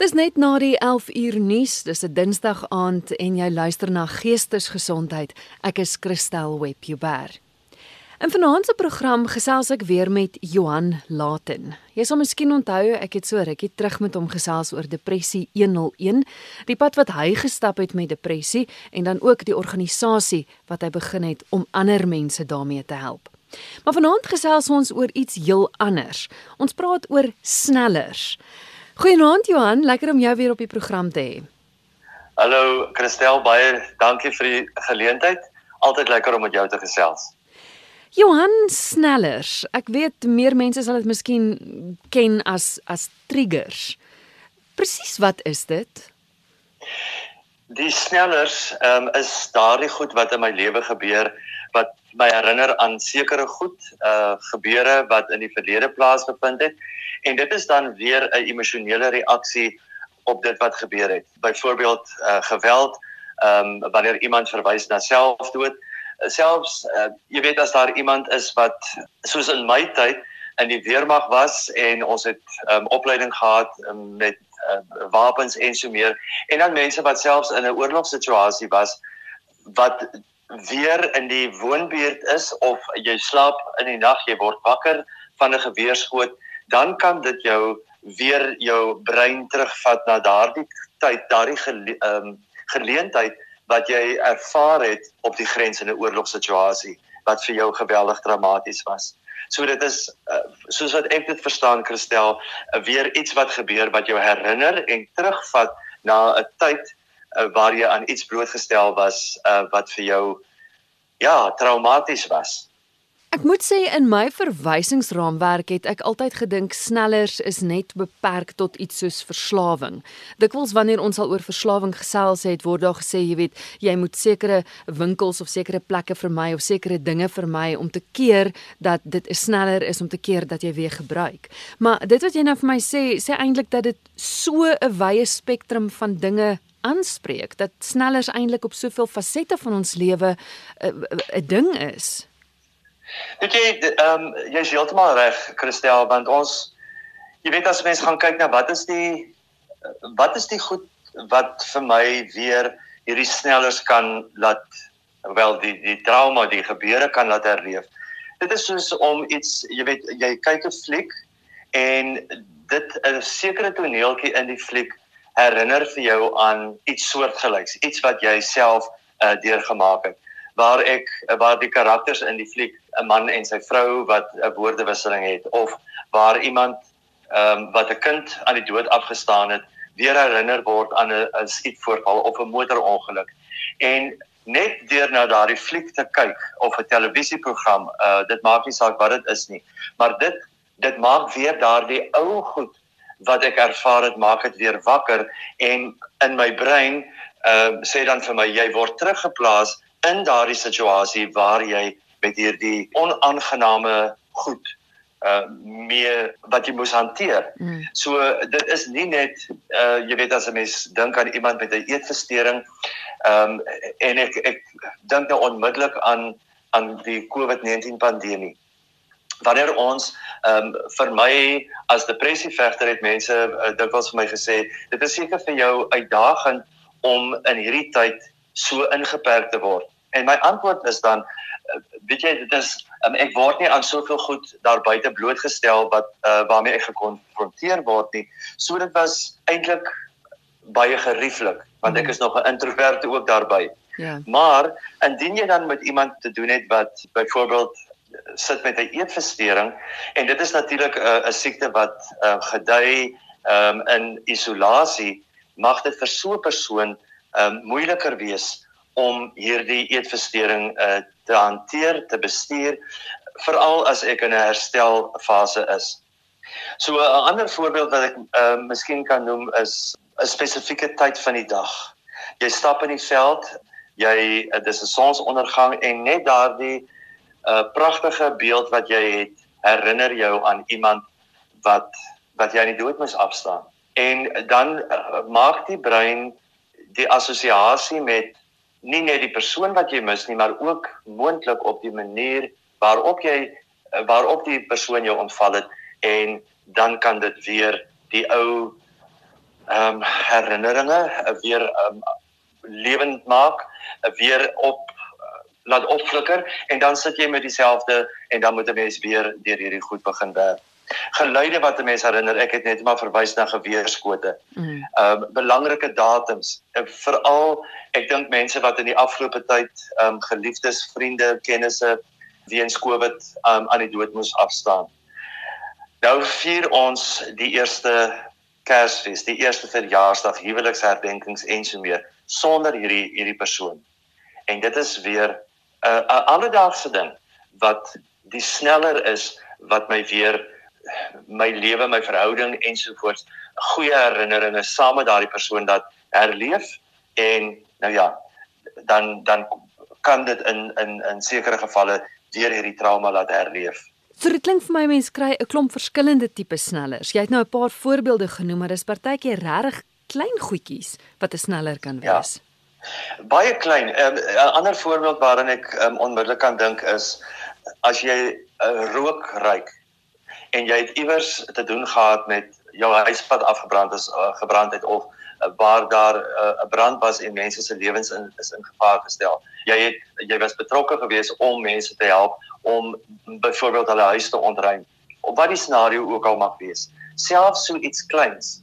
Dis net na die 11 uur nuus. Dis 'n Dinsdag aand en jy luister na Geestesgesondheid. Ek is Christel Webber. In vanaand se program gesels ek weer met Johan Laten. Jy sal miskien onthou ek het so rukkie terug met hom gesels oor depressie 101, die pad wat hy gestap het met depressie en dan ook die organisasie wat hy begin het om ander mense daarmee te help. Maar vanaand gesels ons oor iets heel anders. Ons praat oor snellers. Goeienaand Johan, lekker om jou weer op die program te hê. Hallo Christel, baie dankie vir die geleentheid. Altyd lekker om met jou te gesels. Johan Snellers, ek weet meer mense sal dit miskien ken as as triggers. Presies wat is dit? Die snellers um, is daardie goed wat in my lewe gebeur wat my herinner aan sekere goed, uh gebeure wat in die verlede plaasgevind het. En dit is dan weer 'n emosionele reaksie op dit wat gebeur het. Byvoorbeeld uh geweld, ehm um, wanneer iemand verwys na selfdood, selfs uh, jy weet as daar iemand is wat soos in my tyd in die weermag was en ons het ehm um, opleiding gehad um, met uh, wapens en so meer. En dan mense wat selfs in 'n oorlogssituasie was wat weer in die woonbuurt is of jy slaap in die nag jy word wakker van 'n geweerskoot dan kan dit jou weer jou brein terugvat na daardie tyd, daardie gele, um, geleentheid wat jy ervaar het op die grens in 'n oorlogssituasie wat vir jou geweldig traumaties was. So dit is uh, soos wat ek dit verstaan Christel, uh, weer iets wat gebeur wat jou herinner en terugvat na 'n tyd uh, waar jy aan iets blootgestel was uh, wat vir jou ja, traumaties was. Ek moet sê in my verwysingsraamwerk het ek altyd gedink snellers is net beperk tot iets soos verslawing. Dikwels wanneer ons al oor verslawing gesels het, word daar gesê, jy weet, jy moet sekere winkels of sekere plekke vermy of sekere dinge vermy om te keer dat dit sneller is om te keer dat jy weer gebruik. Maar dit wat jy nou vir my sê, sê eintlik dat dit so 'n wye spektrum van dinge aanspreek dat snellers eintlik op soveel fasette van ons lewe 'n ding is. Weet jy, ehm um, jy's heeltemal reg, Christel, want ons jy weet as mense gaan kyk na wat is die wat is die goed wat vir my weer hierdie snellers kan laat wel die die trauma, die gebeure kan laat herleef. Dit is soos om iets, jy weet, jy kyk 'n fliek en dit 'n sekere toneeltjie in die fliek herinner vir jou aan iets soortgelyks, iets wat jy self uh, deurgemaak het waar ek waar die karakters in die fliek 'n man en sy vrou wat 'n woordewisseling het of waar iemand ehm um, wat 'n kind aan die dood afgestaan het weer herinner word aan 'n skietvoorval of 'n motorongeluk. En net deur na daardie fliek te kyk of 'n televisieprogram uh dit maak nie saak wat dit is nie maar dit dit maak weer daardie ou goed wat ek ervaar het maak dit weer wakker en in my brein uh sê dan vir my jy word teruggeplaas in daardie situasie waar jy met hierdie onaangename goed uh meer wat jy moet hanteer. Mm. So dit is nie net uh jy weet as 'n mens dink aan iemand met 'n eetversteuring ehm um, en ek ek dink nou onmiddellik aan aan die COVID-19 pandemie. Wanneer ons ehm um, vir my as depressie vegter het mense uh, dikwels vir my gesê dit is seker vir jou uitdagend om in hierdie tyd so ingeperk te word. En my antwoord is dan uh, weet jy dit is um, ek word nie aan soveel goed daar buite blootgestel wat uh, waarmee ek gekonfronteer word nie. So dit was eintlik baie gerieflik want ek mm. is nog 'n introvert ook daarbey. Ja. Maar indien jy dan met iemand te doen het wat byvoorbeeld sit met 'n eetversteuring en dit is natuurlik 'n uh, 'n siekte wat uh, gedui um, in isolasie mag dit vir so 'n persoon um, moeiliker wees om hierdie eetversteuring uh, te hanteer, te bestuur, veral as ek in 'n herstelfase is. So 'n ander voorbeeld wat ek uh, miskien kan noem is 'n spesifieke tyd van die dag. Jy stap in die veld, jy uh, dis 'n sonsondergang en net daardie 'n pragtige beeld wat jy het, herinner jou aan iemand wat wat jy aan die dood moes afstaan. En dan uh, maak die brein die assosiasie met nie net die persoon wat jy mis nie, maar ook moontlik op die manier waarop jy waarop die persoon jou ontval het en dan kan dit weer die ou ehm um, herinneringe weer ehm um, lewend maak, weer op laat opflikker en dan sit jy met dieselfde en dan moet 'n mens weer deur hierdie goed begin werk. Geluide wat 'n mens herinner, ek het net maar verwys na geweerskote. Mm. Ehm mm. um, belangrike datums, veral ek dink mense wat in die afgelope tyd ehm um, geliefdes, vriende, kennisse weens Covid um, aan die dood moes afstaan. Nou vier ons die eerste Kersfees, die eerste verjaarsdag, huweliksherdenkings en so meer sonder hierdie hierdie persoon. En dit is weer 'n uh, 'n alledaagse ding wat die sneller is wat my weer my lewe, my verhouding ensovoorts goeie herinneringe saam met daardie persoon dat herleef en nou ja, dan dan kan dit in in in sekere gevalle deur hierdie trauma laat herleef. So dit klink vir my mense kry 'n klomp verskillende tipe snellers. Jy het nou 'n paar voorbeelde genoem, maar dis partykeer regtig klein goedjies wat 'n sneller kan ja. wees. Ja. Baie klein. Ehm, 'n um, Ander voorbeeld waaraan ek um, onmiddellik kan dink is as jy uh, rook ruik en jy het iewers te doen gehad met jou huispad afgebrand is uh, gebrand het of waar daar 'n uh, brand was en mense se lewens in is in gevaar gestel. Jy het jy was betrokke geweest om mense te help om byvoorbeeld hulle huis te ontruim. Of wat die scenario ook al mag wees. Selfs so iets kleins.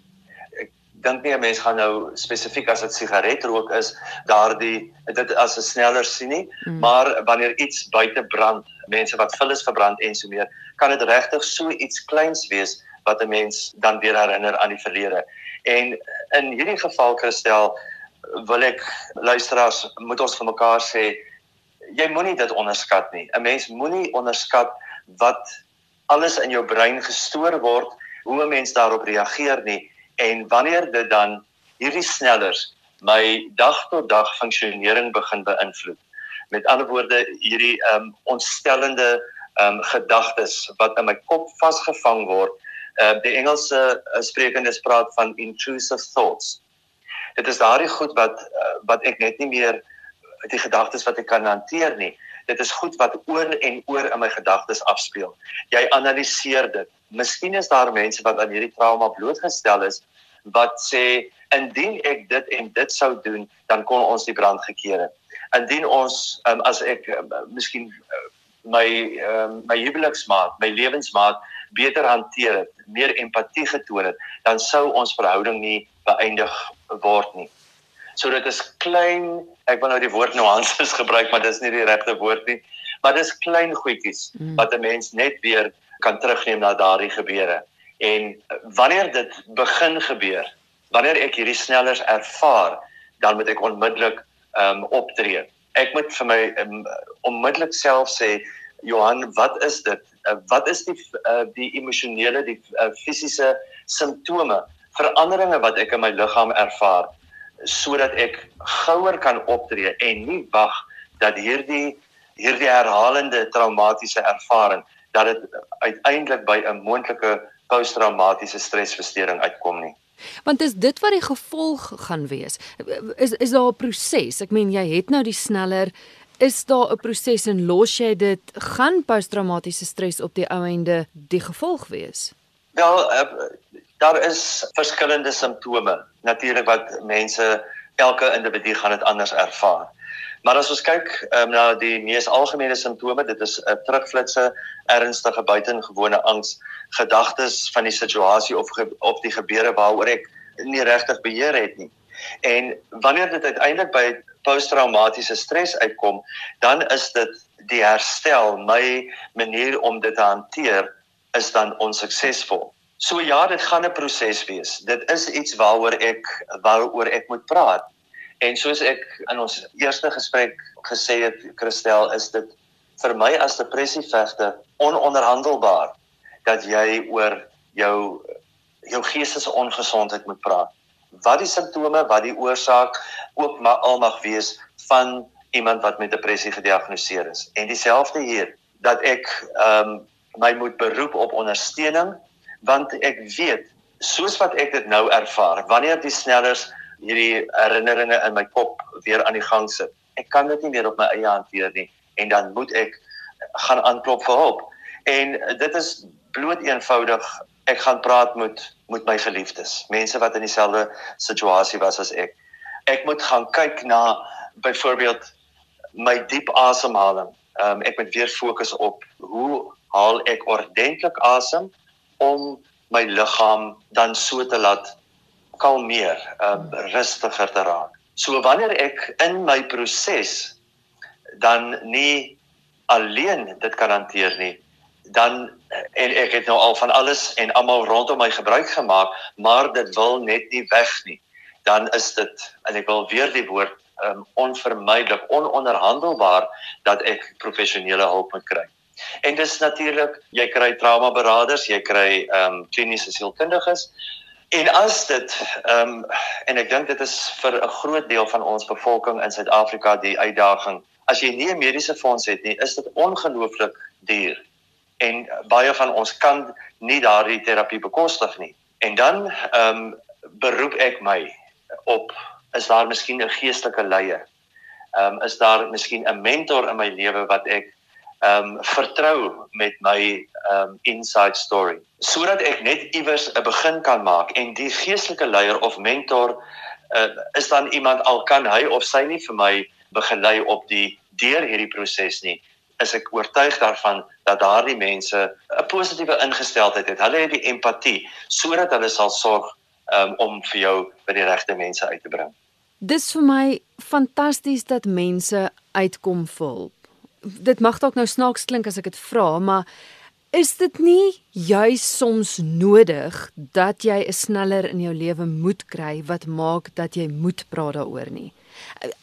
Dink nie 'n mens gaan nou spesifiek as dit sigaretrook is, daardie dit as 'n sneller sien nie, hmm. maar wanneer iets buite brand, mense wat vullis verbrand en so meer, kan dit regtig so iets kleins wees wat 'n mens dan weer herinner aan die verlede. En in hierdie geval Christel wil ek luisteraars moet ons vir mekaar sê jy moenie dit onderskat nie. 'n Mens moenie onderskat wat alles in jou brein gestoor word, hoe 'n mens daarop reageer nie en wanneer dit dan hierdie snellers my dag tot dag funksionering begin beïnvloed. Met ander woorde hierdie um ontstellende um gedagtes wat in my kop vasgevang word uh, die Engelse uh, sprekendes praat van intrusive thoughts. Dit is daardie goed wat uh, wat ek net nie meer die gedagtes wat ek kan hanteer nie. Dit is goed wat oor en oor in my gedagtes afspeel. Jy analiseer dit. Miskien is daar mense wat aan hierdie trauma blootgestel is wat sê indien ek dit en dit sou doen, dan kon ons die brand gekeer het. Indien ons um, as ek um, miskien uh, my um, my huweliksmaat, my lewensmaat beter hanteer het, meer empatie getoon het, dan sou ons verhouding nie beëindig word nie. So dit is klein, ek wil nou die woord nuances gebruik, maar dis nie die regte woord nie, maar dis klein goedjies mm. wat 'n mens net weer kan terugneem na daardie gebeure. En wanneer dit begin gebeur, wanneer ek hierdie snellers ervaar, dan moet ek onmiddellik ehm um, optree. Ek moet vir my um, onmiddellik self sê, Johan, wat is dit? Uh, wat is die uh, die emosionele, die uh, fisiese simptome, veranderinge wat ek in my liggaam ervaar sodat ek gouer kan optree en nie wag dat hierdie hierdie herhalende traumatiese ervaring dat dit uiteindelik by 'n moontlike posttraumatiese stresversteuring uitkom nie. Want is dit wat die gevolg gaan wees? Is is daar 'n proses? Ek meen jy het nou die sneller is daar 'n proses en los jy dit gaan posttraumatiese stres op die ou einde die gevolg wees? Wel, uh, daar is verskillende simptome natuurlik wat mense elke individu gaan dit anders ervaar. Maar as ons kyk um, na die mees algemene simptome, dit is 'n uh, terugflitse, ernstige buitengewone angs, gedagtes van die situasie of ge of die gebeure waaroor ek nie regtig beheer het nie. En wanneer dit uiteindelik by posttraumatiese stres uitkom, dan is dit die herstel, my manier om dit te hanteer is dan onsuksesvol. So ja, dit gaan 'n proses wees. Dit is iets waaroor ek waaroor ek moet praat. En soos ek in ons eerste gesprek gesê het, Christel, is dit vir my as depressievegter ononderhandelbaar dat jy oor jou jou geestesongesondheid moet praat wat die simptome, wat die oorsaak ook maar al mag wees van iemand wat met depressie gediagnoseer is. En dieselfde hier dat ek ehm um, my moet beroep op ondersteuning want ek weet soos wat ek dit nou ervaar, wanneer die snellers hierdie herinneringe in my kop weer aan die gang sit, ek kan dit nie meer op my eie hanteer nie en dan moet ek gaan aanklop vir hulp. En dit is bloot eenvoudig ek gaan praat met met my geliefdes, mense wat in dieselfde situasie was as ek. Ek moet gaan kyk na byvoorbeeld my diep asemhaling. Um ek moet weer fokus op hoe haal ek ordentlik asem om my liggaam dan so te laat kalmeer, um rustiger te raak. So wanneer ek in my proses dan nie alleen dit kan hanteer nie, dan en ek het nou al van alles en almal rondom my gebruik gemaak, maar dit wil net nie weg nie. Dan is dit en ek wil weer die woord um, onvermydelik, ononderhandelbaar dat ek professionele hulp moet kry. En dis natuurlik, jy kry trauma beraders, jy kry ehm um, kliniese sielkundiges. En as dit ehm um, en ek dink dit is vir 'n groot deel van ons bevolking in Suid-Afrika die uitdaging. As jy nie 'n mediese fonds het nie, is dit ongelooflik duur en baie van ons kan nie daardie terapie bekostig nie. En dan ehm um, beroep ek my op is daar miskien 'n geestelike leier? Ehm um, is daar miskien 'n mentor in my lewe wat ek ehm um, vertrou met my ehm um, inside story sodat ek net iewers 'n begin kan maak en die geestelike leier of mentor uh, is dan iemand al kan hy of sy nie vir my begelei op die deur hierdie proses nie is ek oortuig daarvan dat daardie mense 'n positiewe ingesteldheid het. Hulle het die empatie sodat hulle sal sorg um, om vir jou by die regte mense uit te bring. Dis vir my fantasties dat mense uitkom vir hulp. Dit mag dalk nou snaaks klink as ek dit vra, maar is dit nie juis soms nodig dat jy 'n sneller in jou lewe moet kry wat maak dat jy moet praat daaroor nie?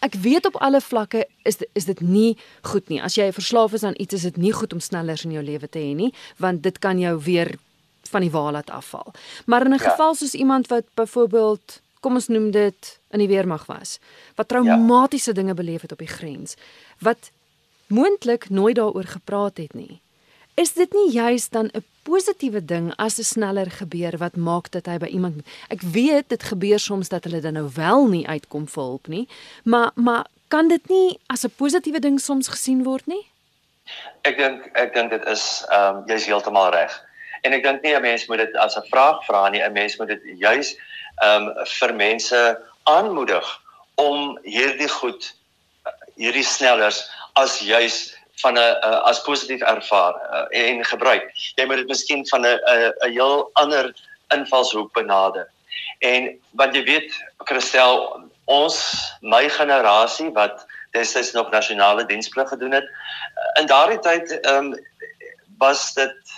Ek weet op alle vlakke is is dit nie goed nie. As jy verslaaf is aan iets, is dit nie goed om sneller in jou lewe te hê nie, want dit kan jou weer van die wa laat afval. Maar in 'n ja. geval soos iemand wat byvoorbeeld, kom ons noem dit in die weermag was, wat traumatiese ja. dinge beleef het op die grens, wat moontlik nooit daaroor gepraat het nie. Is dit nie juist dan 'n positiewe ding as 'n sneller gebeur wat maak dat hy by iemand Ek weet dit gebeur soms dat hulle dan nou wel nie uitkom vir hulp nie, maar maar kan dit nie as 'n positiewe ding soms gesien word nie? Ek dink ek dink dit is ehm um, jy's heeltemal reg. En ek dink nie 'n mens moet dit as 'n vraag vra nie, 'n mens moet dit juis ehm um, vir mense aanmoedig om hierdie goed hierdie snellers as juis van 'n uh, as positief ervaar uh, en gebruik. Jy moet dit miskien van 'n 'n heel ander invalshoek benader. En want jy weet, Christel, ons my generasie wat destyds nog nasionale diensplig gedoen het, in daardie tyd ehm um, was dit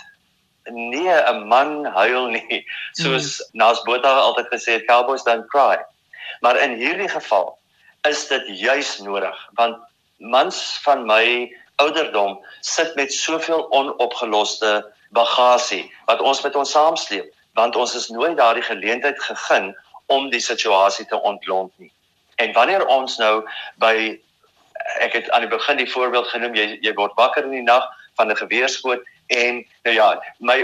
nie 'n man huil nie, soos mm. Nas Botha altyd gesê het, cowboys don't cry. Maar in hierdie geval is dit juis nodig want mans van my ouderdom sit met soveel onopgeloste bagasie wat ons met ons saamsleep want ons is nooit daardie geleentheid gegee om die situasie te ontlont nie. En wanneer ons nou by ek het aan die begin die voorbeeld genoem jy jy word wakker in die nag van 'n geweerskoot en nou ja, my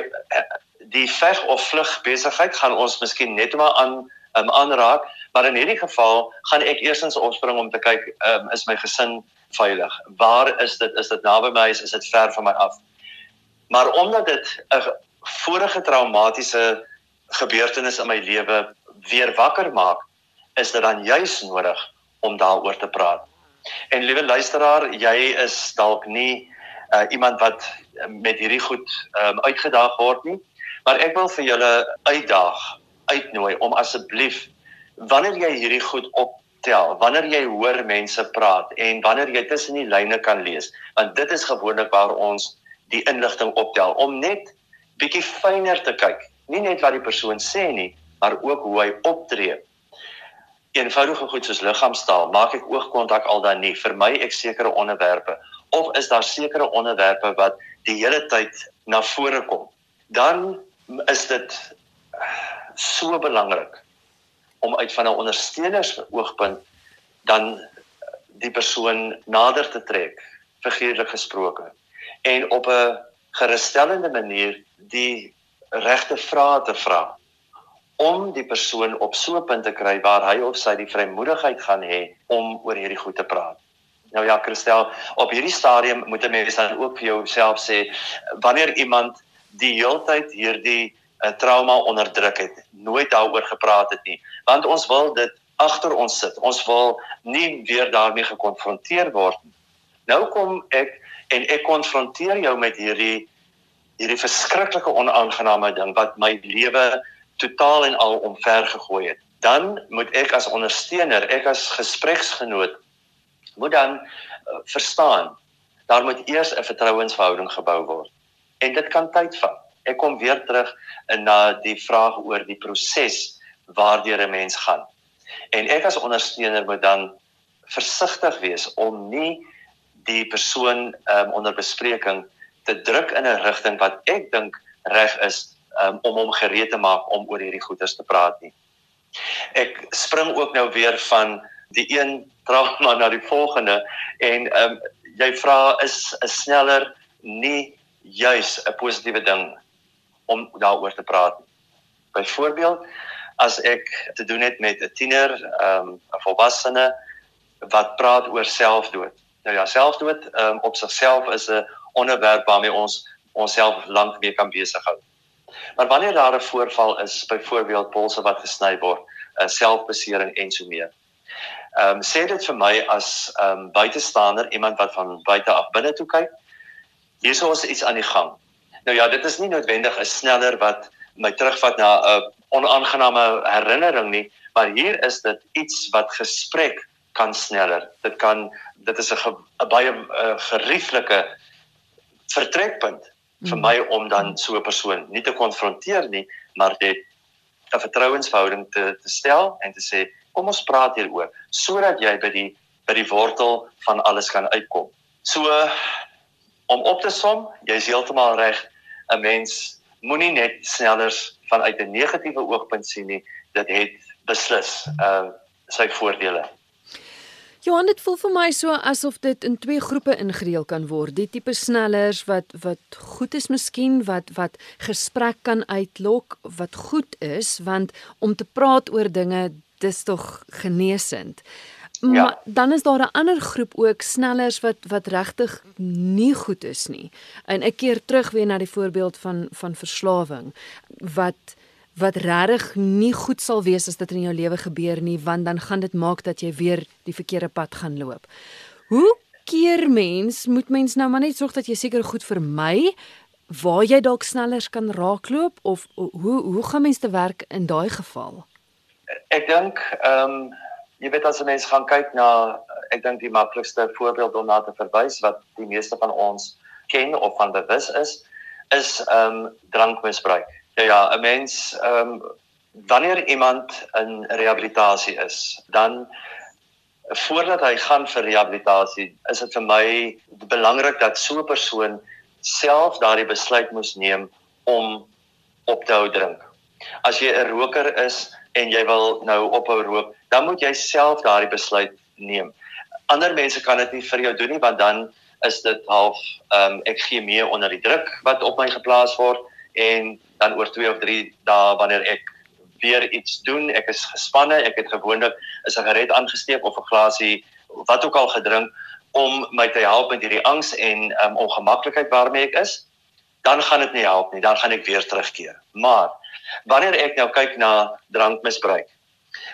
die veg of vlug besigheid gaan ons miskien net maar aan um, aanraak, maar in hierdie geval gaan ek eersins opspring om te kyk um, is my gesin veilig? Waar is dit? Is dit naby my? Is dit ver van my af? Maar omdat dit 'n vorige traumatiese gebeurtenis in my lewe weer wakker maak, is dit dan juis nodig om daaroor te praat. En liewe luisteraar, jy is dalk nie uh, iemand wat met hierdie goed um, uitgedaag word nie, maar ek wil vir julle uitdaag, uitnooi om asseblief wanneer jy hierdie goed op tel wanneer jy hoor mense praat en wanneer jy tussen die lyne kan lees want dit is gewoonlik waar ons die inligting optel om net bietjie fyner te kyk. Nie net wat die persoon sê nie maar ook hoe hy optree. Eenvoudige goed soos liggaamstaal maak ek oogkontak al dan nie vermy ek sekere onderwerpe of is daar sekere onderwerpe wat die hele tyd na vore kom? Dan is dit so belangrik om uit van 'n ondersteunersoogpunt dan die persoon nader te trek, figuurlik gesproke, en op 'n gerusstellende manier die regte vrae te vra om die persoon op so 'n punt te kry waar hy of sy die vrymoedigheid gaan hê om oor hierdie goed te praat. Nou ja, Christel, op hierdie stadium moet 'n mens dan ook vir jouself sê wanneer iemand die heeltyd hierdie 'n trauma onderdruk het, nooit daaroor gepraat het nie, want ons wil dit agter ons sit. Ons wil nie weer daarmee gekonfronteer word nie. Nou kom ek en ek konfronteer jou met hierdie hierdie verskriklike onaangename ding wat my lewe totaal en al omver gegooi het. Dan moet ek as ondersteuner, ek as gespreksgenoot moet dan uh, verstaan daar moet eers 'n vertrouensverhouding gebou word. En dit kan tyd vat. Ek kom weer terug na die vraag oor die proses waardeur 'n mens gaan. En ek as ondersteuner moet dan versigtig wees om nie die persoon um, onder bespreking te druk in 'n rigting wat ek dink reg is um, om hom gereed te maak om oor hierdie goeters te praat nie. Ek spring ook nou weer van die een trauma na die volgende en ehm um, jy vra is 'n sneller nie juis 'n positiewe ding om daaroor te praat. Byvoorbeeld as ek te doen het met 'n tiener, ehm um, 'n volwassene wat praat oor selfdood. Nou ja, selfdood um, op sigself is 'n onderwerp waarmee ons onsself lank mee kan besig hou. Maar wanneer daar 'n voorval is, byvoorbeeld polse wat gesny word, 'n selfbesering en so meer. Ehm um, sê dit vir my as ehm um, buitestander, iemand wat van buite af binne toe kyk, hierso is iets aan die gang. Nou ja, dit is nie noodwendig 'n sneller wat my terugvat na 'n onaangename herinnering nie, maar hier is dit iets wat gesprek kan sneller. Dit kan dit is 'n 'n baie uh, gerieflike vertrekpunt vir my om dan so 'n persoon nie te konfronteer nie, maar dit 'n vertrouensverhouding te te stel en te sê kom ons praat hieroor sodat jy by die by die wortel van alles kan uitkom. So om op te som, jy's heeltemal reg. 'n Mens moenie net snellers vanuit 'n negatiewe oogpunt sien nie. Dit het beslis uh sy voordele. Johan, dit voel vir my so asof dit in twee groepe ingedeel kan word. Die tipe snellers wat wat goed is miskien wat wat gesprek kan uitlok, wat goed is want om te praat oor dinge dis tog genesend. Maar ja. dan is daar 'n ander groep ook snellers wat wat regtig nie goed is nie. En ek keer terug weer na die voorbeeld van van verslawing wat wat regtig nie goed sal wees as dit in jou lewe gebeur nie want dan gaan dit maak dat jy weer die verkeerde pad gaan loop. Hoe keer mens moet mens nou maar net sorg dat jy seker goed vermy waar jy dalk sneller kan raakloop of hoe hoe gaan mens te werk in daai geval? Ek dink ehm um, jy weet as 'n mens gaan kyk na ek dink die maklikste voorbeeld om na te verwys wat die meeste van ons ken of van bewus is is ehm um, drankmisbruik Ja ja, 'n mens ehm um, wanneer iemand in rehabilitasie is, dan voordat hy gaan vir rehabilitasie, is dit vir my belangrik dat so 'n persoon self daardie besluit moet neem om op te hou drink. As jy 'n roker is en jy wil nou ophou rook, dan moet jy self daardie besluit neem. Ander mense kan dit nie vir jou doen nie want dan is dit half ehm um, ek gee mee onder die druk wat op my geplaas word en dan oor 2 of 3 dae wanneer ek weer iets doen, ek is gespanne, ek het gewoonlik 'n sigaret aangesteek of 'n glasie wat ook al gedrink om my te help met hierdie angs en um, ongemaklikheid waarmee ek is, dan gaan dit nie help nie, dan gaan ek weer terugkeer. Maar wanneer ek nou kyk na drankmisbruik.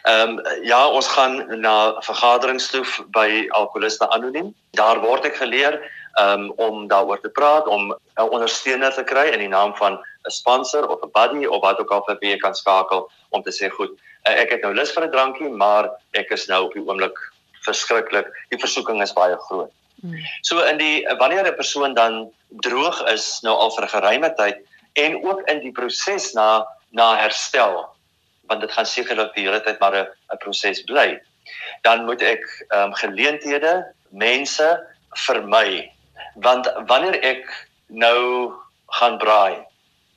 Ehm um, ja, ons gaan na vergaderings toe by alkoholiste anoniem. Daar word ek geleer um, om daaroor te praat, om 'n ondersteuner te kry in die naam van 'n sponsor of 'n buddy of wat ook al vir wie jy kan skakel om te sê goed, uh, ek het nou lus vir 'n drankie, maar ek is nou op die oomblik verskriklik. Die versoeking is baie groot. Hmm. So in die wanneer 'n persoon dan droog is nou al vir geruime tyd en ook in die proses na na herstel want dit gaan sekerlik die hele tyd maar 'n proses bly. Dan moet ek ehm um, geleenthede mense vermy. Want wanneer ek nou gaan braai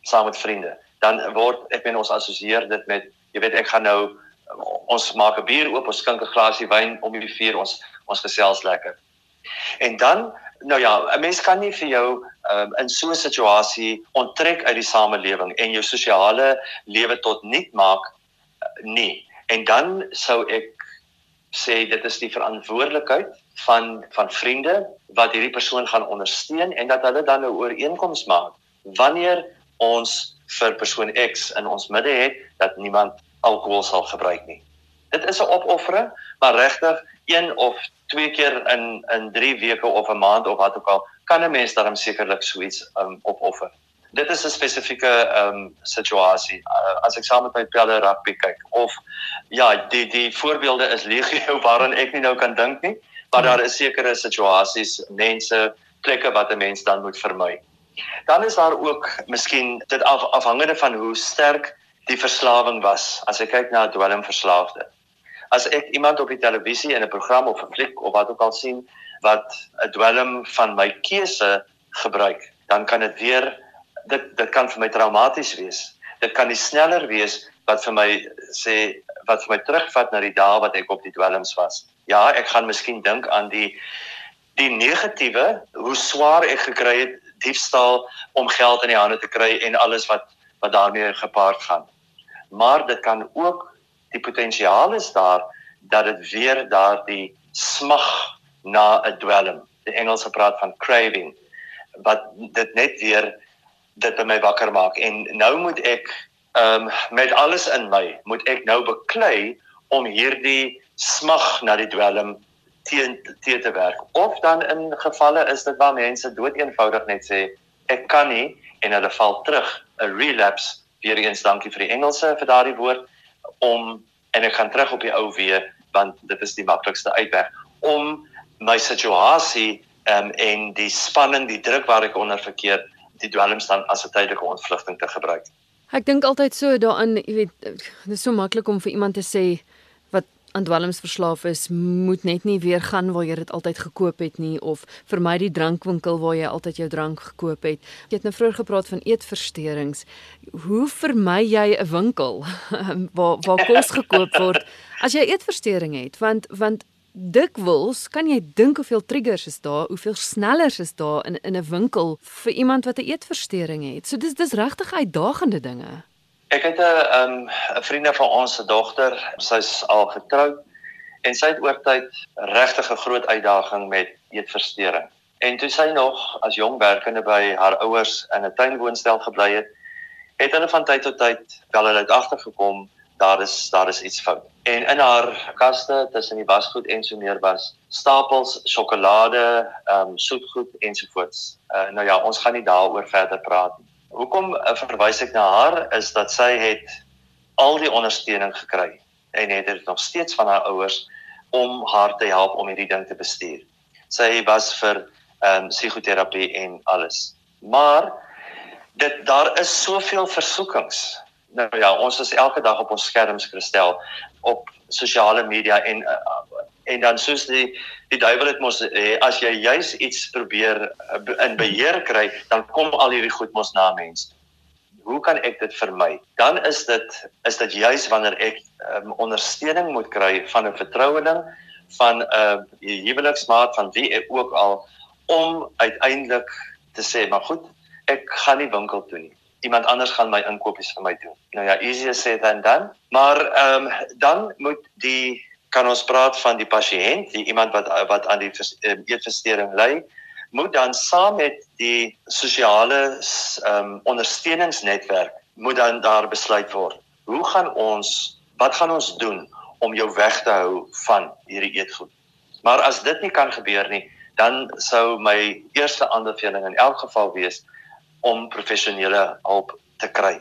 saam met vriende dan word ek men ons assosieer dit met jy weet ek gaan nou ons maak 'n bier oop ons skink 'n glasie wyn om die vuur ons ons gesels lekker. En dan nou ja 'n mens kan nie vir jou um, in so 'n situasie onttrek uit die samelewing en jou sosiale lewe tot nul maak nie en dan sou ek sê dit is die verantwoordelikheid van van vriende wat hierdie persoon gaan ondersteun en dat hulle dan 'n ooreenkoms maak wanneer ons vir persoon X in ons midde het dat niemand alkohol sal gebruik nie. Dit is 'n opoffering, maar regtig een of twee keer in in 3 weke of 'n maand of wat ook al, kan 'n mens daarom sekerlik so iets um, opoffer. Dit is 'n spesifieke ehm um, situasie. Uh, as ek saam met my pelle rugby kyk of ja, die die voorbeelde is legio waaraan ek nie nou kan dink nie, maar daar is sekere situasies, mense, plekke wat 'n mens dan moet vermy. Dan is daar ook miskien dit af, afhangende van hoe sterk die verslawing was. As jy kyk na 'n dwelmverslaafde. As ek iemand op die televisie in 'n program of 'n fliek of wat ook al sien wat 'n dwelm van my keuse gebruik, dan kan dit weer dit dit kan vir my traumaties wees. Dit kan nie sneller wees wat vir my sê wat vir my terugvat na die dae wat ek op die dwelms was. Ja, ek gaan miskien dink aan die die negatiewe, hoe swaar ek gekry het diefstal om geld in die hande te kry en alles wat wat daarmee gepaard gaan. Maar dit kan ook die potensiaal is daar dat dit weer daardie smag na 'n dwelm. Die Engelse praat van craving wat dit net weer dit by my wakker maak en nou moet ek ehm um, met alles in my moet ek nou beklei om hierdie smag na die dwelm teen teen te werk. Of dan in gevalle is dit waar mense dood eenvoudig net sê ek kan nie en hulle val terug 'n relapse weer eens dankie vir die Engelse vir daardie woord om en ek gaan terug op die ou weer want dit is die maklikste uitweg om my situasie um, en die spanning die druk waar ek onder verkeer die dwelmstand as 'n tydelike ontvlugting te gebruik. Ek dink altyd so daaraan, jy weet, dit is so maklik om vir iemand te sê aan dwelms verslaaf is, moet net nie weer gaan waar jy dit altyd gekoop het nie of vermy die drankwinkel waar jy altyd jou drank gekoop het. Jy het nou vroeër gepraat van eetversteurings. Hoe vermy jy 'n winkel waar waar kos gekoop word as jy eetversteuring het? Want want dikwels kan jy dink hoeveel triggers is daar, hoeveel snellers is daar in in 'n winkel vir iemand wat 'n eetversteuring het. So dis dis regtig uitdagende dinge. Ek het 'n 'n um, vriendin van ons se dogter, sy's al getroud en sy het oor tyd regtig 'n groot uitdaging met eetversteuring. En toe sy nog as jong werkende by haar ouers in 'n tuinwoonstel gebly het, het hulle van tyd tot tyd wel hulle het agtergekom daar is daar is iets fout. En in haar kaste tussen die wasgoed en so meer was stapels sjokolade, ehm um, soetgoed ensovoorts. Uh, nou ja, ons gaan nie daaroor verder praat nie hoekom uh, verwys ek na haar is dat sy het al die ondersteuning gekry en het dit nog steeds van haar ouers om haar te help om hierdie ding te bestuur. Sy was vir ehm um, psigoterapie en alles. Maar dit daar is soveel versoekings. Nou ja, ons is elke dag op ons skerms gestel op sosiale media en uh, en dan soos die die duiwel het mos eh, as jy juis iets probeer uh, in beheer kry, dan kom al hierdie goed mos na mens. Hoe kan ek dit vermy? Dan is dit is dit juis wanneer ek um, ondersteuning moet kry van 'n vertroueling van 'n uh, huweliksmaat van wie ek ook al om uiteindelik te sê, maar goed, ek gaan nie winkel toe nie. Iemand anders gaan my inkopies vir my doen. Nou ja, easier said than done. Maar ehm um, dan moet die kan ons praat van die pasiënt, die iemand wat wat aan die ehm, eetversteuring ly, moet dan saam met die sosiale ehm um, ondersteuningsnetwerk moet dan daar besluit word. Hoe gaan ons wat gaan ons doen om jou weg te hou van hierdie eetgoed? Maar as dit nie kan gebeur nie, dan sou my eerste aanbeveling in elk geval wees om professionele hulp te kry.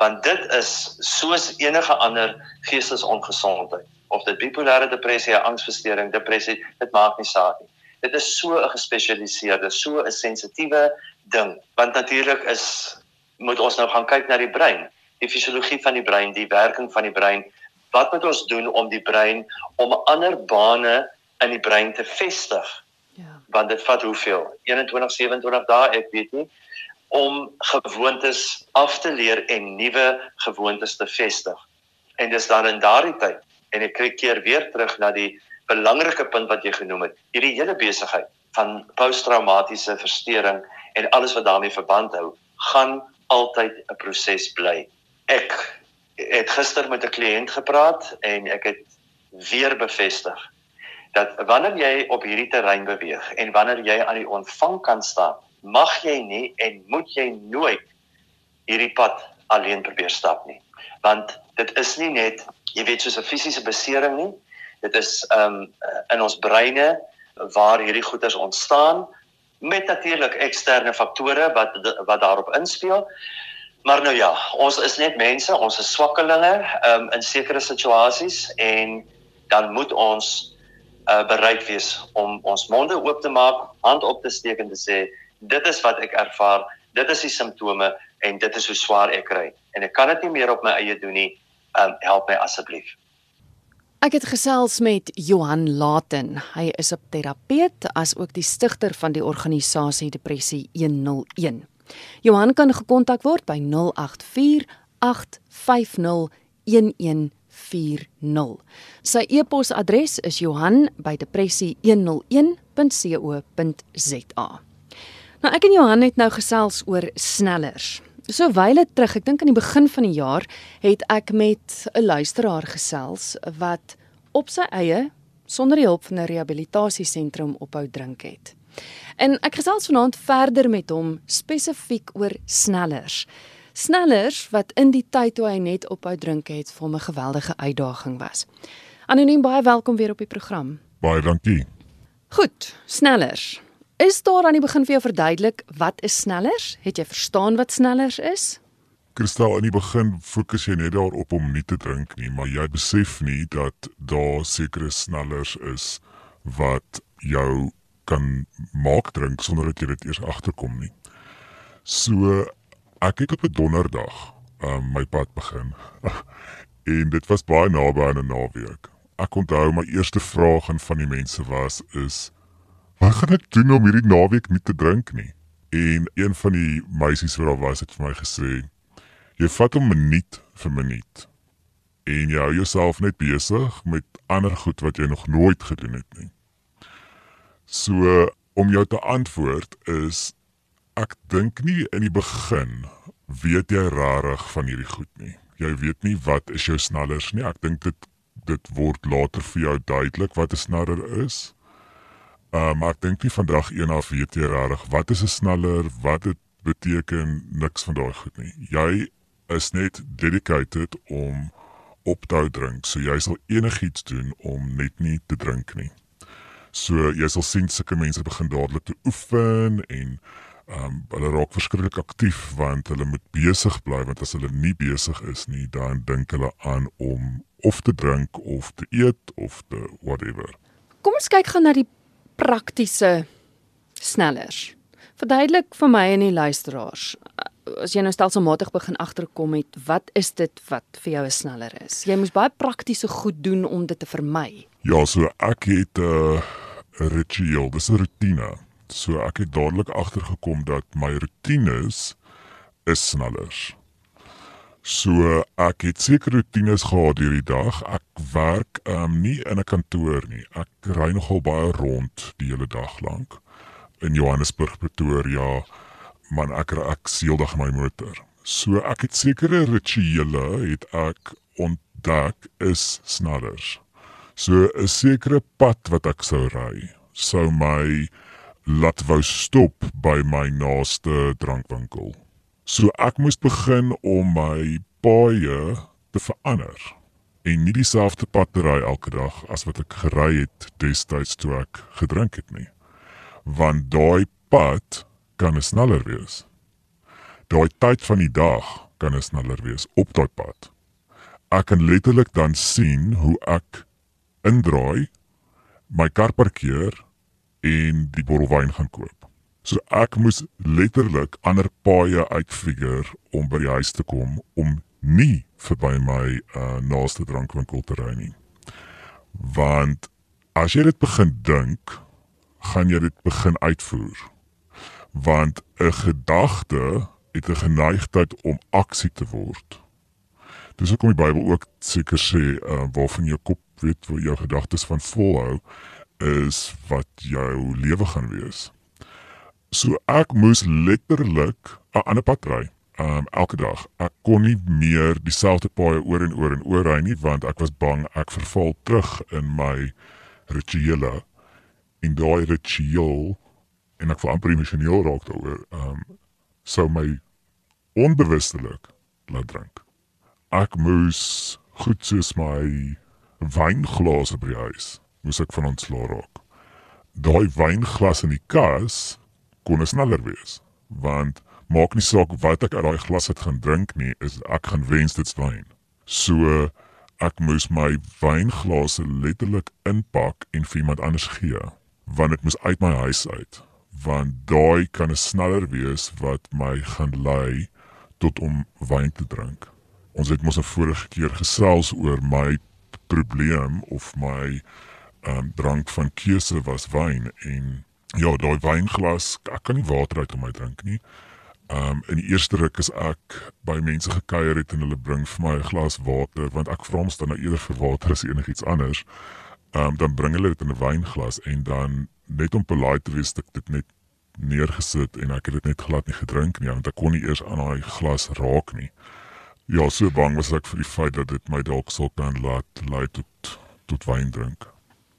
Want dit is soos enige ander geestesongesondheid of dit bipolêre depressie, angsversteuring, depressie, dit maak nie saak nie. Dit is so 'n gespesialiseerde, so 'n sensitiewe ding, want natuurlik is moet ons nou gaan kyk na die brein, die fisiologie van die brein, die werking van die brein. Wat moet ons doen om die brein om ander bane in die brein te vestig? Ja. Want dit vat hoeveel? 21 27 dae, ek weet nie om gewoontes af te leer en nuwe gewoontes te vestig. En dis dan in daardie tyd en ek kyk keer weer terug na die belangrike punt wat jy genoem het. Hierdie hele besigheid van posttraumatiese verstoring en alles wat daarmee verband hou, gaan altyd 'n proses bly. Ek het gister met 'n kliënt gepraat en ek het weer bevestig dat wanneer jy op hierdie terrein beweeg en wanneer jy aan die ontvang kan staan, mag jy nie en moet jy nooit hierdie pad alleen probeer stap nie. Want dit is nie net, jy weet, soos 'n fisiese besering nie. Dit is um, in ons breine waar hierdie goeters ontstaan met natuurlik eksterne faktore wat wat daarop inspel. Maar nou ja, ons is net mense, ons is swakkelinge um, in sekere situasies en dan moet ons uh, bereid wees om ons monde oop te maak, hand op te steek en te sê dit is wat ek ervaar, dit is die simptome en dit is hoe swaar ek kry en ek kan dit nie meer op my eie doen nie. Um, help my asseblief. Ek het gesels met Johan Laten. Hy is 'n terapeut as ook die stigter van die organisasie Depressie 101. Johan kan gekontak word by 084 850 1140. Sy e-posadres is johan@depressie101.co.za. Nou ek en Johan het nou gesels oor snellers. So wyle terug, ek dink aan die begin van die jaar, het ek met 'n luisteraar gesels wat op sy eie sonder die hulp van 'n rehabilitasiesentrum ophou drink het. En ek gesels vanaand verder met hom spesifiek oor snellers. Snellers wat in die tyd toe hy net ophou drink het vir hom 'n geweldige uitdaging was. Anoniem baie welkom weer op die program. Baie dankie. Goed, snellers. Is daar aan die begin vir jou verduidelik wat is snellers? Het jy verstaan wat snellers is? Kristal, in die begin fokus jy net daarop om nie te drink nie, maar jy besef nie dat daar sekere snellers is wat jou kan maak drink sonder dat jy dit eers agterkom nie. So ek het op 'n donderdag um, my pad begin. en dit was baie naby aan 'n naweek. Ek onthou my eerste vraag aan van die mense was is wat gaan ek doen om hierdie naweek nie te drink nie? En een van die meisies wat daar was het vir my gesê jy vat 'n minuut vir minuut en jy hou jouself net besig met ander goed wat jy nog nooit gedoen het nie. So om jou te antwoord is ek dink nie in die begin weet jy rarig van hierdie goed nie. Jy weet nie wat is jou snellers nie. Ek dink dit dit word later vir jou duidelik wat 'n sneller is. Uh, maar ek dink nie vandag een af weet jy rarig wat is 'n sneller, wat dit beteken niks van daai goed nie. Jy is net dedicated om op te hou drink. So jy sal enigiets doen om net nie te drink nie. So jy sal sien sulke mense begin dadelik te oefen en ehm um, hulle raak verskriklik aktief want hulle moet besig bly want as hulle nie besig is nie dan dink hulle aan om of te drink of te eet of te whatever. Kom ons kyk gou na die praktiese snellers. Verduidelik vir my en die luisteraars as jy nou stelselmatig begin agterkom met wat is dit wat vir jou 'n sneller is. Jy moes baie praktiese goed doen om dit te vermy. Ja, so ek het 'n uh, ritueel, dis 'n rotine. So ek het dadelik agtergekom dat my rotines is snellers. So ek het sekere rotines gehad hierdie dag. Ek werk um, nie in 'n kantoor nie. Ek ry nogal baie rond die hele dag lank in Johannesburg, Pretoria, man ek ek seeldag my motor. So ek het sekere rituele het ek ontdek is snellers. So 'n sekere pad wat ek sou ry, sou my laat wou stop by my naaste drankwinkel. So ek moes begin om my paaie te verander en nie dieselfde pad te ry elke dag as wat ek gery het destyds toe ek gedrink het nie. Want daai pad kan 'n sneller wees. Daai tyd van die dag kan 'n sneller wees op daai pad. Ek kan letterlik dan sien hoe ek indraai, my kar parkeer en die bottel wyn gaan koop. So ek moes letterlik ander paaie uitfigure om by die huis te kom om nie verby my uh, naaste drankwinkel te ry nie. Want as jy dit begin dink, gaan jy dit begin uitvoer want 'n gedagte het 'n geneigtheid om aksie te word. Dis hoekom die Bybel ook seker sê uh, waarvan jou kop weet wat jou gedagtes van volhou is wat jou lewe gaan wees. So ek moes letterlik 'n ander pad ry. Um elke dag. Ek kon nie meer dieselfde paaie oor en oor en oor ry nie want ek was bang ek verval terug in my rituele. En daai ritueel en ek voel amper emosioneel raak daaroor. Um, sou my onbewustelik laat drink. Ek moes goed soos my wynglase by die huis moes ek van ontslaa raak. Daai wynglas in die kas kon sneller wees want maak nie saak wat ek uit daai glas het gaan drink nie, is ek gaan wens dit's wyn. So ek moes my wynglase letterlik inpak en vir iemand anders gee want dit moes uit my huis uit want daai kan sneller wees wat my gaan lei tot om wyn te drink. Ons het mos 'n vorige keer gesels oor my probleem of my um, drank van keuse was wyn en ja, daai wynglas, ek kan nie water uit om my drink nie. Um in die eerste ruk is ek by mense gekuier het en hulle bring vir my 'n glas water want ek vra mos dan nou eerder vir water as enigiets anders. Um dan bring hulle dit in 'n wynglas en dan net om polite te wees dit net neergesit en ek het dit net glad nie gedrink nie want ek kon nie eers aan daai glas raak nie. Ja, so bang was ek vir die feit dat dit my dalk sou kan laat lei tot tot wyn drink.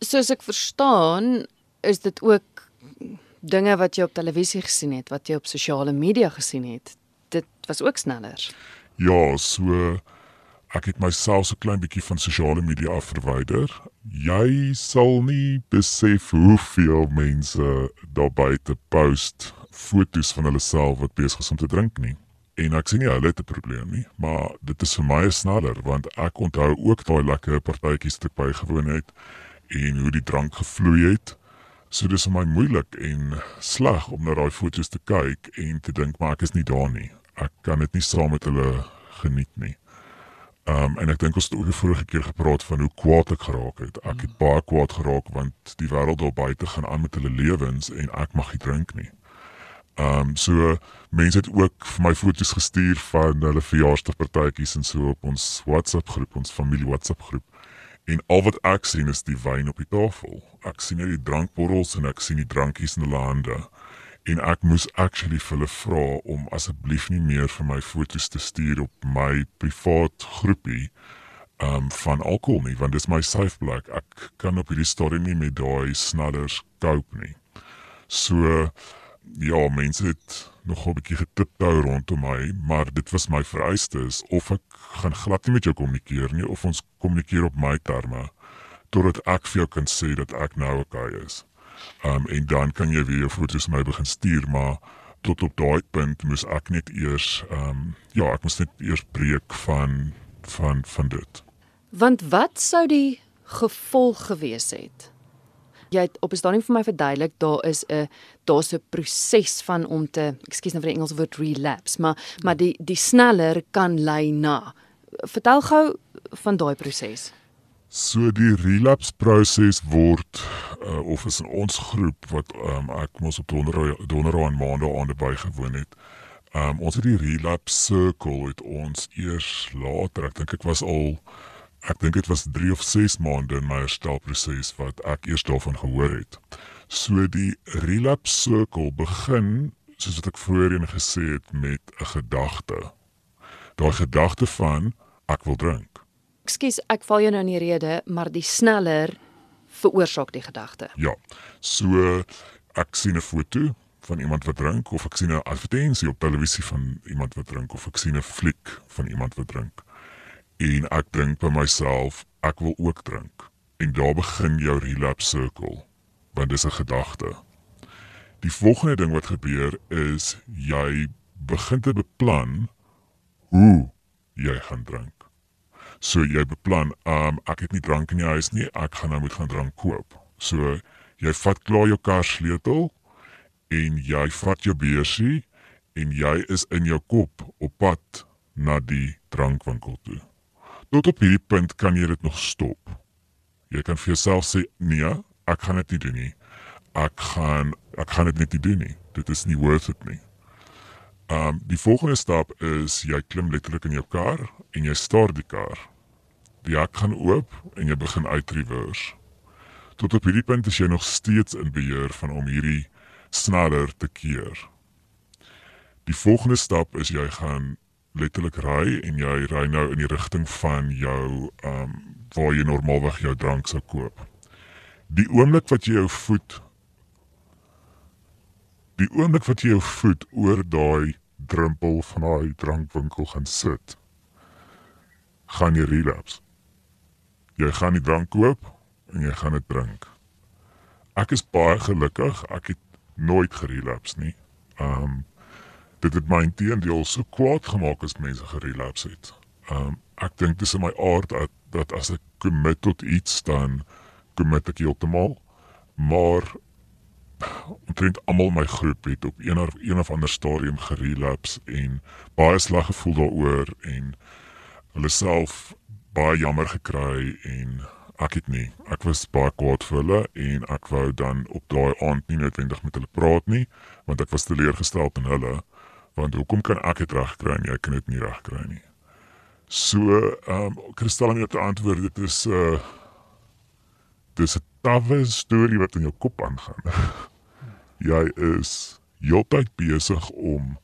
Soos ek verstaan, is dit ook dinge wat jy op televisie gesien het, wat jy op sosiale media gesien het, dit was ook sneller. Ja, so ek het myself so klein bietjie van sosiale media af verwyder. Jy sal nie besef hoeveel mense daar buite post foto's van hulle self wat besig is om te drink nie. En ek sien nie hulle het 'n probleem nie, maar dit is vir my sneller want ek onthou ook daai lekker partytjies wat ek bygewoon het en hoe die drank gevloei het. So dis vir my moeilik en sleg om na daai foto's te kyk en te dink maar ek is nie daar nie. Ek kan dit nie saam met hulle geniet nie. Ehm um, en ek dink ons het ook die vorige keer gepraat van hoe kwaad ek geraak het. Ek het baie kwaad geraak want die wêreld daar buite gaan aan met hulle lewens en ek mag nie drink nie. Ehm um, so mense het ook vir my foto's gestuur van hulle verjaarsdagpartytjies en so op ons WhatsApp groep, ons familie WhatsApp groep. En al wat ek sien is die wyn op die tafel. Ek sien net die drankbottels en ek sien die drankies in hulle hande. En ek moes actually vir hulle vra om asseblief nie meer vir my foto's te stuur op my privaat groepie um van alkohol nie, want dit is my safe plek. Ek kan op hierdie storie nie met daai snadders cope nie. So ja, mense het nog 'n bietjie getiptou rondom my, maar dit was my vereistes of ek gaan glad nie met jou kommunikeer nie of ons kommunikeer op my terme totdat ek vir jou kan sê dat ek nou okay is. Um en dan kan jy weer foto's my begin stuur, maar tot op daai punt moes ek net eers um ja, ek moes net eers breek van van van dit. Want wat sou die gevolg gewees het? Jy het op 'n stadium vir my verduidelik daar is 'n daar's 'n proses van om te ekskuus nou vir die Engelse woord relapse maar maar die die sneller kan lei na vertel gou van daai proses So die relapse proses word uh, of is in ons groep wat um, ek mos op donderdag donderdag en maandag aan bygewoon het. Um, ons het die relapse circle het ons eers later, ek dink ek was al ek dink dit was 3 of 6 maande in my herstelproses wat ek eers daarvan gehoor het. So die relapse circle begin soos wat ek voorheen gesê het met 'n gedagte. Daai gedagte van ek wil drink. Ekskuus, ek val jou nou in die rede, maar die sneller veroorsaak die gedagte. Ja. So ek sien 'n foto van iemand wat drink of ek sien 'n advertensie op televisie van iemand wat drink of ek sien 'n fliek van iemand wat drink en ek dink by myself ek wil ook drink. En daar begin jou relapse circle want dis 'n gedagte. Die volgende ding wat gebeur is jy begin te beplan hoe jy gaan drink. So jy beplan um, ek het nie drank in die huis nie ek gaan nou moet gaan drank koop. So jy vat klaar jou kar sleutel en jy vat jou beursie en jy is in jou kop op pad na die drankwinkel toe tot op hierdie punt kan jy dit nog stop. Jy kan vir jouself sê nee, ek gaan dit nie doen nie. Ek gaan ek gaan dit net nie doen nie. Dit is nie worth it nie. Um die volgende stap is jy klim letterlik in jou kar en jy start die kar. Die hek gaan oop en jy begin uitreverse. Tot op hierdie punt is jy nog steeds in beheer van om hierdie sneller te keer. Die volgende stap is jy gaan letterlik ry en jy ry nou in die rigting van jou ehm um, waar jy normaalweg jou drank sou koop. Die oomblik wat jy jou voet die oomblik wat jy jou voet oor daai drempel van daai drankwinkel gaan sit, gaan jy relapse. Jy gaan die drank koop en jy gaan dit drink. Ek is baie gelukkig, ek het nooit gerelapse nie. Um dit het my inteendeel so kwaad gemaak as mense gerelapse het. Um ek dink dis in my aard dat dat as ek commit tot iets dan commit ek heeltemal. Maar omtrent almal my groep het op een of een of ander stadium gerelapse en baie sleg gevoel daaroor en hulle self baie jammer gekry en ek het nie ek was baie kwaad vir hulle en ek wou dan op daai aand nie noodwendig met hulle praat nie want ek was teleurgestel in hulle want hoekom kan ek dit regkry en jy kan dit nie regkry nie so ehm um, kristal om jou te antwoord dit is 'n uh, dis 'n tawwe storie wat in jou kop aangaan jy is heeltyd besig om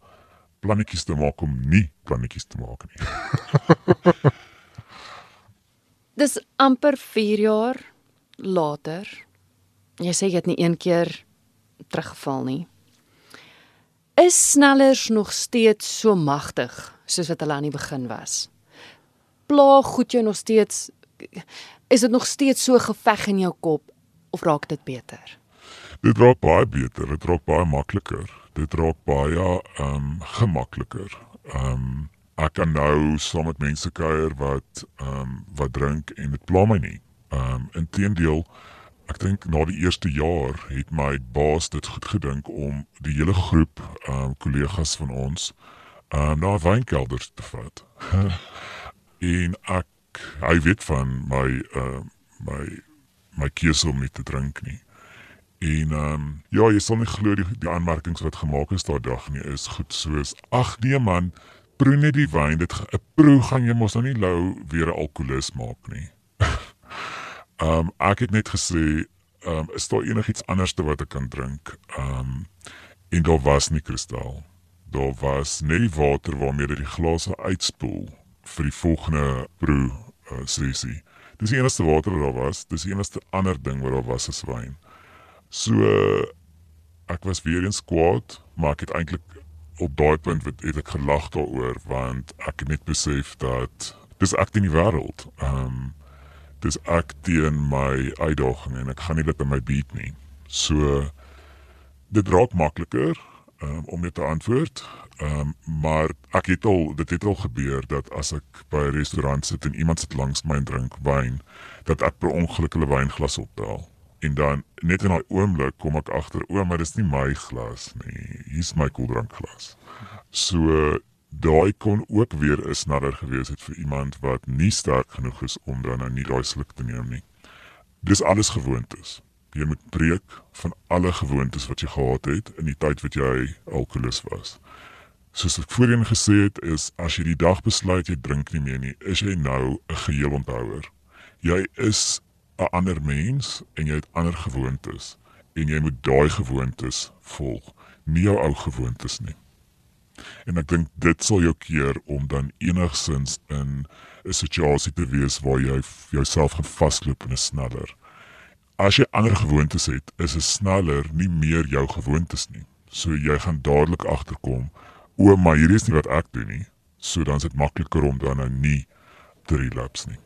plannetjies te maak om nie plannetjies te maak nie Dis amper 4 jaar later. Jy sê jy het nie een keer teruggeval nie. Is snellers nog steeds so magtig soos wat hulle aan die begin was? Pla goed jou nog steeds is dit nog steeds so geveg in jou kop of raak dit beter? Dit raak baie beter, dit raak baie makliker. Dit raak baie ehm um, gemakliker. Ehm um, ek kan nou saam met mense kuier wat ehm um, wat drink en dit pla my nie. Ehm um, inteendeel ek dink na die eerste jaar het my baas dit goed gedink om die hele groep ehm um, kollegas van ons ehm um, na wynkelders te vat. en ek hy weet van my ehm uh, my my keuse om nie te drink nie. En ehm um, ja, jy sal nie glo die, die aanmerkings wat gemaak is daardie dag nie is goed soos ag nee man, proe net die wyn. Dit 'n proe gaan jy mos nou nie lou weer 'n alkoholist maak nie. Ehm um, ek het net gesê, ehm um, is daar enigiets anderste wat ek kan drink? Ehm um, en daar was nie kristal. Daar was net water waarmee jy die glase uitspoel vir die volgende proe uh, sessie. Dis die enigste water wat daar was. Dis die enigste ander ding wat daar was as wyn. So uh, ek was weer eens kwaad, maar ek het eintlik op daai punt het, het ek gelag daaroor want ek het net besef dat dis ek in die wêreld. Ehm um, dis ek teen my uitdaging en ek gaan nie dit in my beat nie. So dit raak makliker um, om net te antwoord. Ehm um, maar ek het al dit het al gebeur dat as ek by 'n restaurant sit en iemand sit langs my en drink wyn, dat ek per ongeluk hulle wynglas optel en dan net in daai oomblik kom ek agter o, maar dis nie my glas nie. Hier's my koeldrankglas. So daai kon ook weer 'n sneller gewees het vir iemand wat nie sterk genoeg is om dan nou nie daai sluk te neem nie. Dis alles gewoontes. Jy moet breek van alle gewoontes wat jy gehad het in die tyd wat jy alkoholus was. Soos ek voorheen gesê het, is as jy die dag besluit jy drink nie meer nie, is jy nou 'n geheel onthouer. Jy is 'n ander mens en jy het ander gewoontes en jy moet daai gewoontes volg, nie jou ou gewoontes nie. En ek dink dit sal jou keer om dan enigsins in 'n situasie te wees waar jy jouself gaan vasloop en is sneller. As jy ander gewoontes het, is 'n sneller nie meer jou gewoontes nie. So jy gaan dadelik agterkom, o, maar hier is nie wat ek doen nie. So dan is dit makliker om dan nou nie te relapse nie.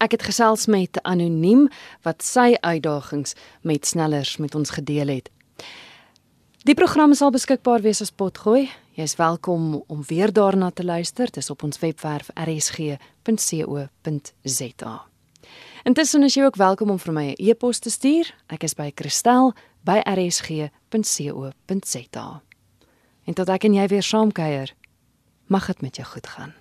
Ek het gesels met 'n anoniem wat sy uitdagings met snellers met ons gedeel het. Die program sal beskikbaar wees as potgooi. Jy is welkom om weer daarna te luister. Dit is op ons webwerf rsg.co.za. Intussen is jy ook welkom om vir my 'n e e-pos te stuur. Ek is by kristel@rsg.co.za. En tot ek en jy weer saamkuier, mag dit met jou goed gaan.